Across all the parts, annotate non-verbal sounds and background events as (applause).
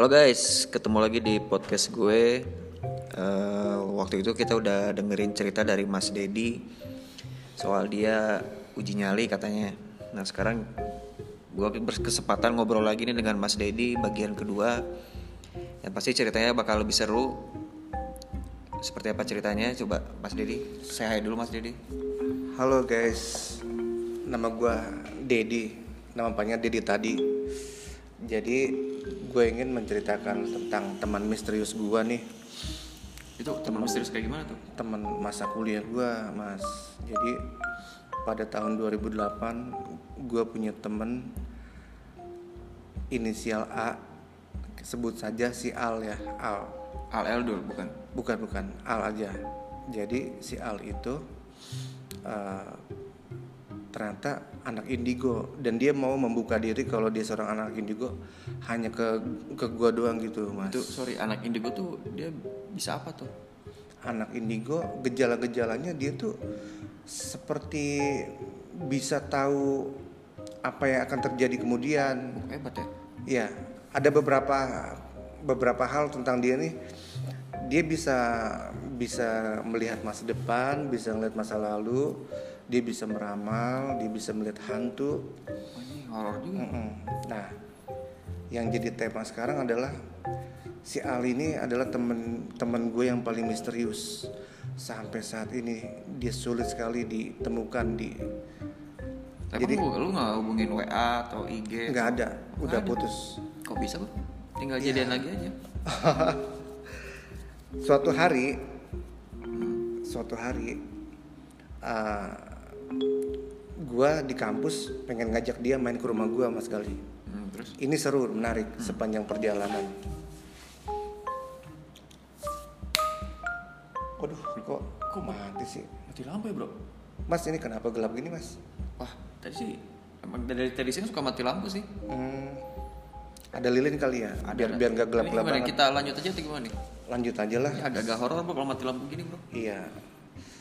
Halo guys, ketemu lagi di podcast gue. Eh, waktu itu kita udah dengerin cerita dari Mas Dedi soal dia uji nyali katanya. Nah sekarang gue berkesempatan ngobrol lagi nih dengan Mas Dedi bagian kedua. Yang pasti ceritanya bakal lebih seru. Seperti apa ceritanya? Coba Mas Dedi, saya hai dulu Mas Dedi. Halo guys, nama gue Dedi, nama panjangnya Dedi tadi. Jadi gue ingin menceritakan tentang teman misterius gue nih, Itu teman misterius kayak gimana tuh? teman masa kuliah gue, mas. Jadi pada tahun 2008 gue punya temen inisial A, sebut saja si Al ya, Al. Al Eldul bukan? Bukan bukan Al aja. Jadi si Al itu eh, ternyata anak indigo dan dia mau membuka diri kalau dia seorang anak indigo hanya ke ke gua doang gitu mas. Itu sorry anak indigo tuh dia bisa apa tuh? Anak indigo gejala-gejalanya dia tuh seperti bisa tahu apa yang akan terjadi kemudian. Hebat ya. Ya, ada beberapa beberapa hal tentang dia nih. Dia bisa bisa melihat masa depan, bisa melihat masa lalu, dia bisa meramal, dia bisa melihat hantu. Oh, horor juga. Nah, yang jadi tema sekarang adalah si Al ini adalah temen-temen gue yang paling misterius sampai saat ini dia sulit sekali ditemukan di Tapi Jadi- lu, lu nggak hubungin WA atau IG? nggak ada, Nggak udah ada. putus. Kok bisa bro? Tinggal Iya. jadian lagi aja. (laughs) suatu hari suatu hari uh, gua di kampus pengen ngajak dia main ke rumah gua mas Gali Hmm, terus? ini seru menarik sepanjang perjalanan Waduh, kok kok mati sih? Mati lampu ya bro? Mas ini kenapa gelap gini mas? Wah tadi sih emang dari tadi sini suka mati lampu sih. Hmm, ada lilin kali ya? biar biar nggak gelap Ini gelap banget. Kita lanjut aja atau gimana nih? Lanjut aja lah. Ini agak-agak horor bro kalau mati lampu gini bro. Iya.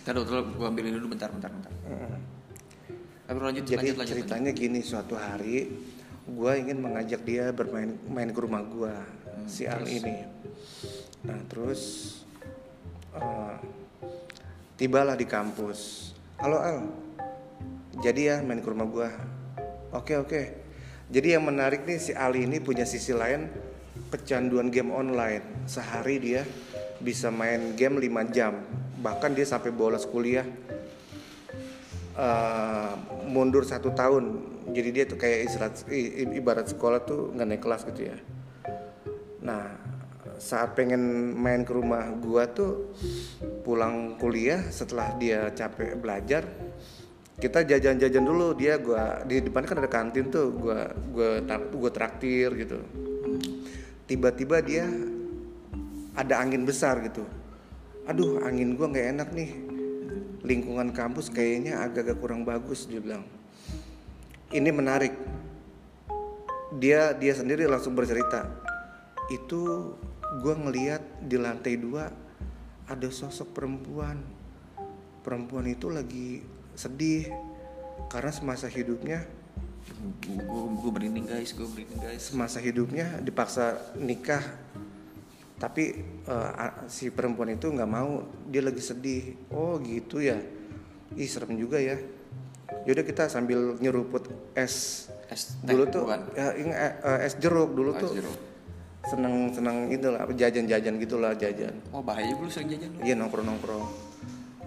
Taduh, dulu gua ambilin dulu bentar, bentar, bentar. Mm. Lanjut, Jadi lanjut, lanjut, ceritanya gini suatu hari gue ingin mengajak dia bermain main ke rumah gue Hmm, si Al ini. Nah terus eh, tibalah di kampus. Halo Al, jadi ya main ke rumah gue. Oke oke. Jadi yang menarik nih si Al ini punya sisi lain kecanduan game online. Sehari dia bisa main game 5 jam. Bahkan dia sampai bolos kuliah eh, mundur satu tahun jadi dia tuh kayak ibarat, i- ibarat sekolah tuh nggak naik kelas gitu ya. Nah saat pengen main ke rumah gua tuh pulang kuliah setelah dia capek belajar kita jajan-jajan dulu. Dia gua di depan kan ada kantin tuh gua gua gua traktir gitu. Tiba-tiba dia ada angin besar gitu. Aduh angin gua nggak enak nih lingkungan kampus kayaknya agak-agak kurang bagus dia bilang. Ini menarik. Dia dia sendiri langsung bercerita itu gua ngeliat di lantai dua ada sosok perempuan. Perempuan itu lagi sedih karena semasa hidupnya Gue gue merinding guys, gue merinding guys. semasa hidupnya dipaksa nikah tapi a- si perempuan itu nggak mau. Dia lagi sedih. Oh gitu ya? Ih serem juga ya. Yaudah kita sambil nyeruput es. Es dulu tuh bukan? ya, eh, es jeruk. Dulu Oh, es tuh jeruk. seneng seneng itu lah jajan-jajan gitulah jajan. Oh bahaya juga lu sering jajan iya nongkrong nongkrong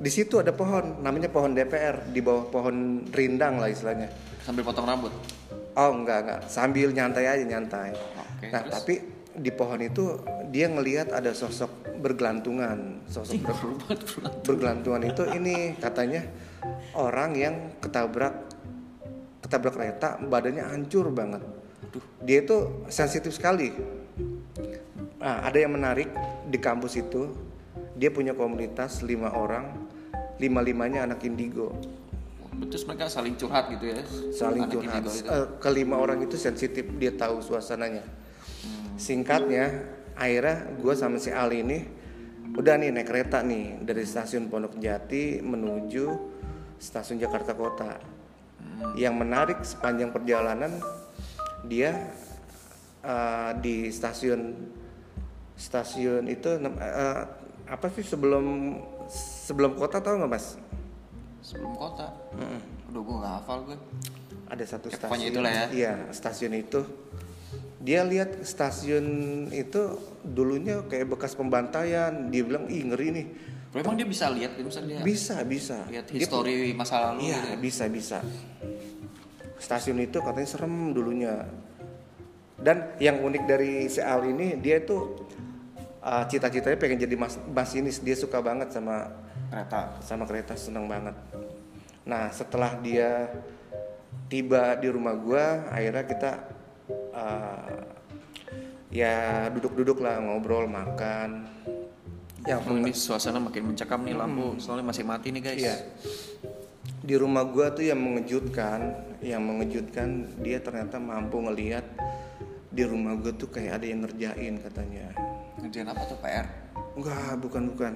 di situ ada pohon namanya pohon DPR di bawah pohon rindang lah istilahnya. Sambil potong rambut. Oh enggak enggak sambil nyantai aja nyantai. Oke, nah terus? tapi di pohon itu dia ngelihat ada sosok bergelantungan, sosok ber- banget bro. bergelantungan itu ini katanya orang yang ketabrak ketabrak kereta badannya hancur banget. Dia itu sensitif sekali. Nah ada yang menarik di kampus itu dia punya komunitas lima orang, lima limanya anak indigo Terus mereka saling curhat gitu ya. saling Anak curhat. Eh, kelima orang itu sensitif, dia tahu suasananya. Singkatnya, akhirnya gue sama si Ali ini udah nih naik kereta nih dari stasiun Pondok Jati menuju stasiun Jakarta Kota. Yang menarik sepanjang perjalanan dia eh, di stasiun stasiun itu eh, apa sih sebelum sebelum kota tau nggak mas? Sebelum kota. Aduh gue gak hafal gue. Ada satu Ya, stasiun. pokoknya itulah ya. Iya stasiun itu. Dia lihat stasiun itu dulunya kayak bekas pembantaian. Dia bilang ih ngeri nih. Bro, emang dia bisa lihat gitu misalnya dia Bisa bisa. lihat Dia history masa lalu Iya gitu ya? bisa bisa. Stasiun itu katanya serem dulunya. Dan yang unik dari si Al ini dia itu uh, cita-citanya pengen jadi mas masinis. Dia suka banget sama kereta. sama kereta seneng banget. Nah setelah dia tiba di rumah gua, akhirnya kita uh, ya duduk-duduk lah ngobrol makan. Oh, ini suasana makin mencekam nih lampu, soalnya masih mati nih guys. Iya. Di rumah gua tuh yang mengejutkan, yang mengejutkan dia ternyata mampu ngelihat di rumah gua tuh kayak ada yang ngerjain katanya. Ngerjain apa tuh PR? Enggak, bukan bukan.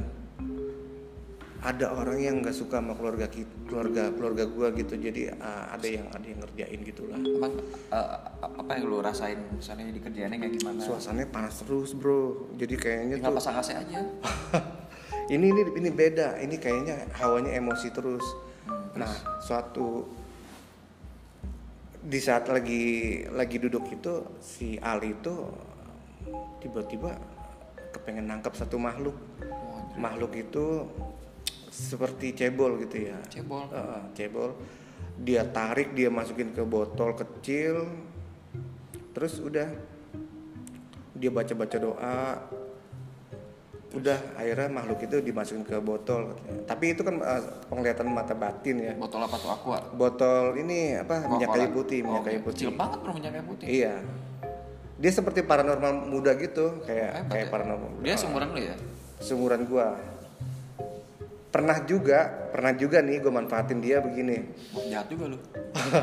Ada orang yang nggak suka sama keluarga kita, keluarga keluarga gua gitu. Jadi uh, ada yang ada yang ngerjain gitulah. Emang eh, apa yang lu rasain? Misalnya di kerjaannya kayak gimana? Suasananya panas terus, Bro. Jadi kayaknya Tinggal tuh pasang AC aja. (laughs) ini ini ini beda. Ini kayaknya hawanya emosi terus. Nah, suatu di saat lagi lagi duduk itu si Ali itu tiba-tiba kepengen nangkap satu makhluk. Makhluk itu seperti cebol gitu ya. Cebol. Heeh, cebol. Dia tarik, dia masukin ke botol kecil. Terus udah dia baca-baca doa. Udah akhirnya makhluk itu dimasukin ke botol katanya. Tapi itu kan eh, penglihatan mata batin ya. Botol apa tuh aqua? Botol ini apa minyak Coca-Cola. kayu putih, minyak Oh, kayu putih. Kecil banget bro minyak kayu putih. Iya. Dia seperti paranormal muda gitu, kayak Hebat kayak ya. paranormal. Dia seumuran lu ya? Seumuran gua. Pernah juga, pernah juga nih gue manfaatin dia begini. Jahat juga lu.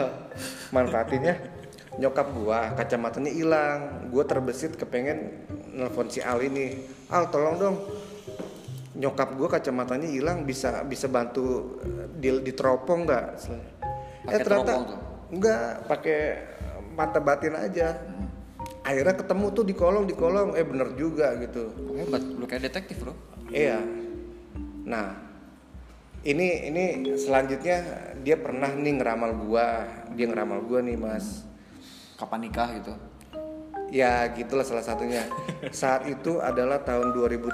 (laughs) manfaatinnya nyokap gua kacamatanya hilang gua terbesit kepengen nelfon si Al ini Al tolong dong nyokap gua kacamatanya hilang bisa bisa bantu eh, di diteropong nggak teropong tuh? nggak pakai mata batin aja akhirnya ketemu tuh di kolong di kolong eh bener juga gitu hebat, lu kayak detektif bro. Iya. Nah, ini ini selanjutnya dia pernah nih ngeramal gua, dia ngeramal gua nih mas. Kapan nikah gitu? Ya gitulah salah satunya. (laughs) Saat itu adalah tahun 2008.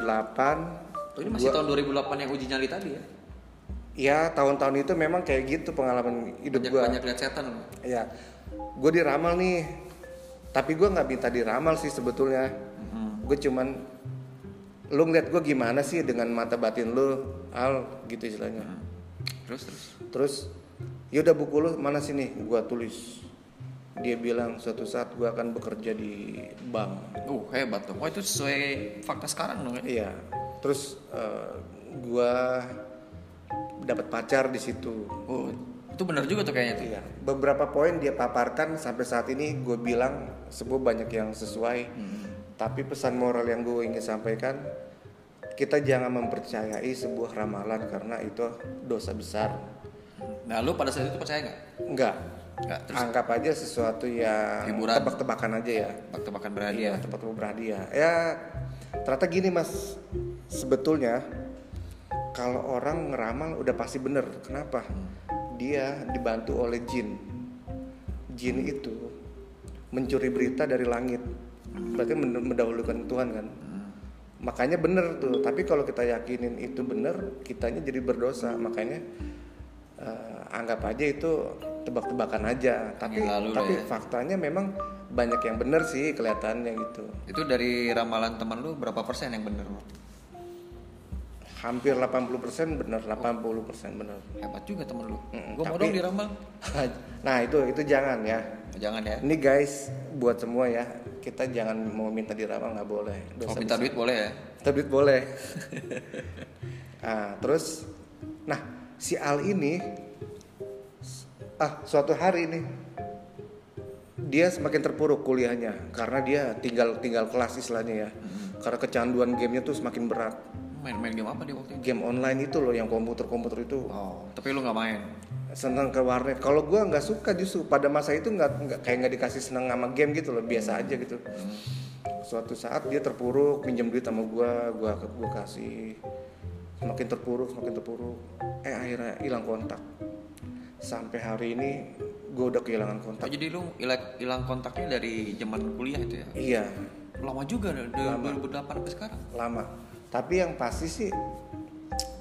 Oh, ini masih tahun 2008 yang uji nyali tadi ya? Ya tahun-tahun itu memang kayak gitu pengalaman hidup Banyak gua. banyak lihat setan. Ya, gue diramal nih. Tapi gua nggak minta diramal sih sebetulnya. Gue cuman lu ngeliat gue gimana sih dengan mata batin lu, Al gitu istilahnya. Terus terus. Terus yaudah buku lu mana sini gua tulis. Dia bilang suatu saat gua akan bekerja di bank. Uh hebat tuh. Wah itu sesuai fakta sekarang dong ya? Iya. Terus eh, gua dapat pacar di situ. Oh itu benar juga tuh kayaknya tuh. Iya. Beberapa poin dia paparkan sampai saat ini gue bilang semua banyak yang sesuai. Tapi pesan moral yang gue ingin sampaikan kita jangan mempercayai sebuah ramalan karena itu dosa besar. Nah lu pada saat itu percaya nggak? Enggak. Nggak. Terus Anggap aja sesuatu yang Hiburan. tebak-tebakan aja ya. tebak-tebakan Iya, berhadiah. tebak-tebak berhadiah. Ya, ternyata gini mas, sebetulnya kalau orang ngeramal udah pasti bener. Kenapa? Dia dibantu oleh jin. Jin itu mencuri berita dari langit. Berarti men- mendahulukan Tuhan kan. Makanya bener tuh. Tapi kalau kita yakinin itu bener, kitanya jadi berdosa. Makanya eh, anggap aja itu tebak-tebakan aja. Tapi lalu tapi ya. faktanya memang banyak yang bener sih kelihatannya gitu. Itu dari ramalan teman lu berapa persen yang bener? Hampir 80% bener, 80% bener. Hebat juga temen lu. Mm-mm, Gua mau dong diramal. (laughs) nah itu itu jangan ya. Jangan ya. Ini guys buat semua ya kita jangan mau minta diramal nggak boleh. Dosa minta duit boleh ya? Minta duit boleh. (laughs) nah terus, nah si Al ini, ah suatu hari nih dia semakin terpuruk kuliahnya karena dia tinggal tinggal kelas istilahnya ya. Karena kecanduan gamenya tuh semakin berat. Main-main game apa dia waktu itu? Game online itu loh yang komputer-komputer itu. Oh, tapi lu nggak main. seneng ke warnet kalau gua nggak suka justru pada masa itu nggak nggak kayak nggak dikasih seneng sama game gitu loh biasa aja gitu suatu saat dia terpuruk minjem duit sama gua gua gua kasih semakin terpuruk semakin terpuruk eh akhirnya hilang kontak sampai hari ini gue udah kehilangan Oh, kontak jadi lu hilang hilang kontaknya dari zaman kuliah itu ya? iya Lama juga dari 2008 sampai sekarang. lama tapi yang pasti sih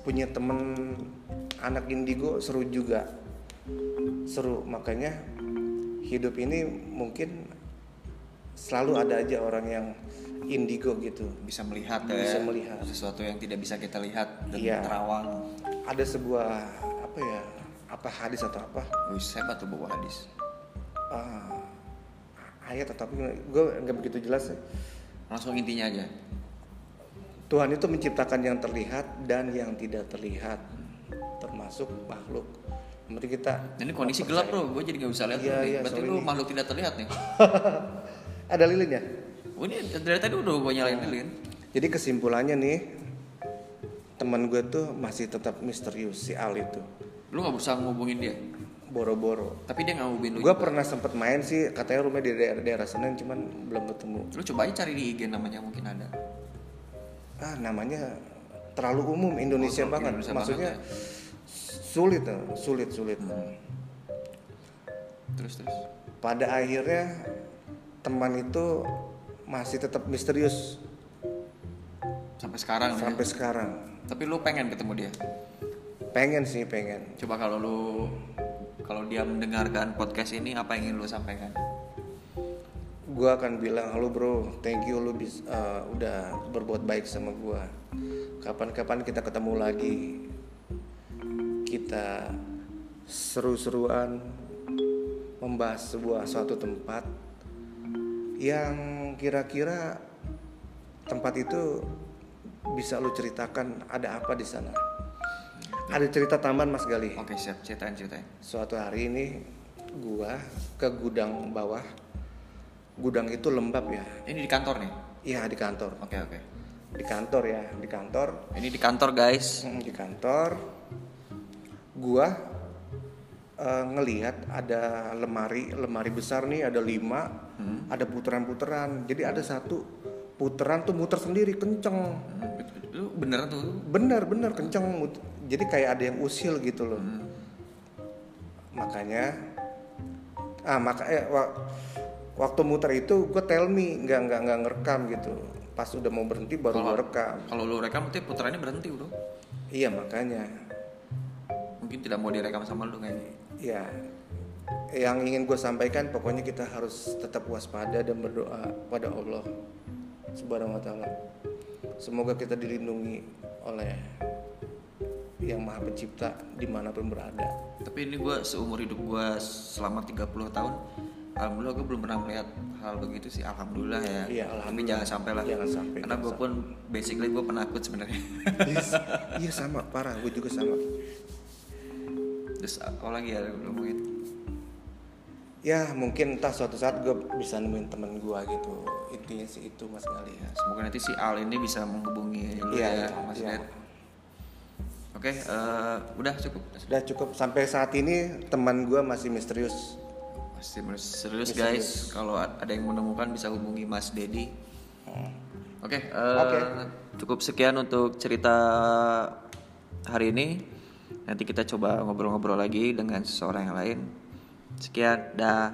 punya temen anak indigo seru juga seru makanya hidup ini mungkin selalu ada aja orang yang indigo gitu Bisa melihat ya. Bisa melihat. sesuatu yang tidak bisa kita lihat dan Iya. terawang. ada sebuah apa ya apa hadis atau apa Wih, hebat tuh bawa hadis. ah, ayat atau apa gue nggak begitu jelas ya. Langsung intinya aja. Tuhan itu menciptakan yang terlihat dan yang tidak terlihat termasuk makhluk Nanti kita Ini kondisi gelap bro, gue jadi nggak bisa lihat. Iya, iya, Berarti lu makhluk tidak terlihat nih. (laughs) ada lilinnya Oh, ini dari tadi udah gue nyalain lilin. Jadi kesimpulannya nih teman gue tuh masih tetap misterius si Al itu Lu nggak bisa ngubungin dia. boro-boro. Tapi dia nggak ngubungin lu. Gue pernah sempet main sih katanya rumahnya di daerah, daerah Senen cuman belum ketemu. Lu coba aja cari di IG namanya mungkin ada. Ah namanya terlalu umum Indonesia Oh, banget. Indonesia Maksudnya banget sulit tuh, sulit sulit. Terus terus. Pada akhirnya teman itu masih tetap misterius Sampai sekarang. ya. sampai sekarang. Tapi lu pengen ketemu dia. Pengen sih pengen. Coba kalau lu kalau dia mendengarkan podcast ini apa yang ingin lu sampaikan? Gua akan bilang halo bro, thank you lu bis, eh, udah berbuat baik sama gua. Kapan-kapan kita ketemu lagi, kita seru-seruan membahas sebuah suatu tempat yang kira-kira tempat itu bisa lu ceritakan ada apa di sana. Ada cerita tambahan Mas Gali. Oke siap, ceritain ceritain. Suatu hari ini gua ke gudang bawah. Gudang itu lembab ya. Ini di kantor nih. Iya di kantor. Oke oke. Di kantor ya, di kantor. Ini di kantor guys. Hmm, Di kantor. Gua eh, ngelihat ada lemari, lemari besar nih ada lima, ada putaran-putaran. Jadi ada satu putaran tuh muter sendiri kenceng. Hmm, Lu beneran tuh? Bener bener kenceng. Jadi kayak ada yang usil gitu loh. Makanya, ah maka eh, waktu muter itu gue tell me nggak nggak nggak ngerekam gitu. Pas udah mau berhenti baru gue rekam. Kalau lu rekam nanti putarannya berhenti bro. Iya makanya. Mungkin tidak mau direkam sama lu kayaknya. Ya, yang ingin gue sampaikan pokoknya kita harus tetap waspada dan berdoa pada Allah Subhanahu wa taala. Semoga kita dilindungi oleh yang Maha Pencipta di mana pun berada. Tapi ini gue seumur hidup gue selama 30 tahun Alhamdulillah gue belum pernah melihat hal begitu sih Alhamdulillah ya Iya, Tapi jangan sampai lah Jangan sampai, Karena gue pun basically gue penakut sebenarnya Yes. iya sama, parah. Gue juga sama. Terus apa lagi ya lu ngomongin Ya mungkin entah suatu saat gue bisa nemuin temen gue gitu. Intinya sih itu Mas Gali ya. Semoga nanti si Al ini bisa menghubungi lu Iya, ya iya, Mas iya. Oke, eh, udah cukup Sudah cukup sampai saat ini teman gue masih misterius. Masih serius guys Kalau ada yang menemukan bisa hubungi Mas Dedi Oke, eh, Oke. cukup sekian untuk cerita hari ini. Nanti kita coba ngobrol-ngobrol lagi dengan seseorang yang lain. Sekian, dah.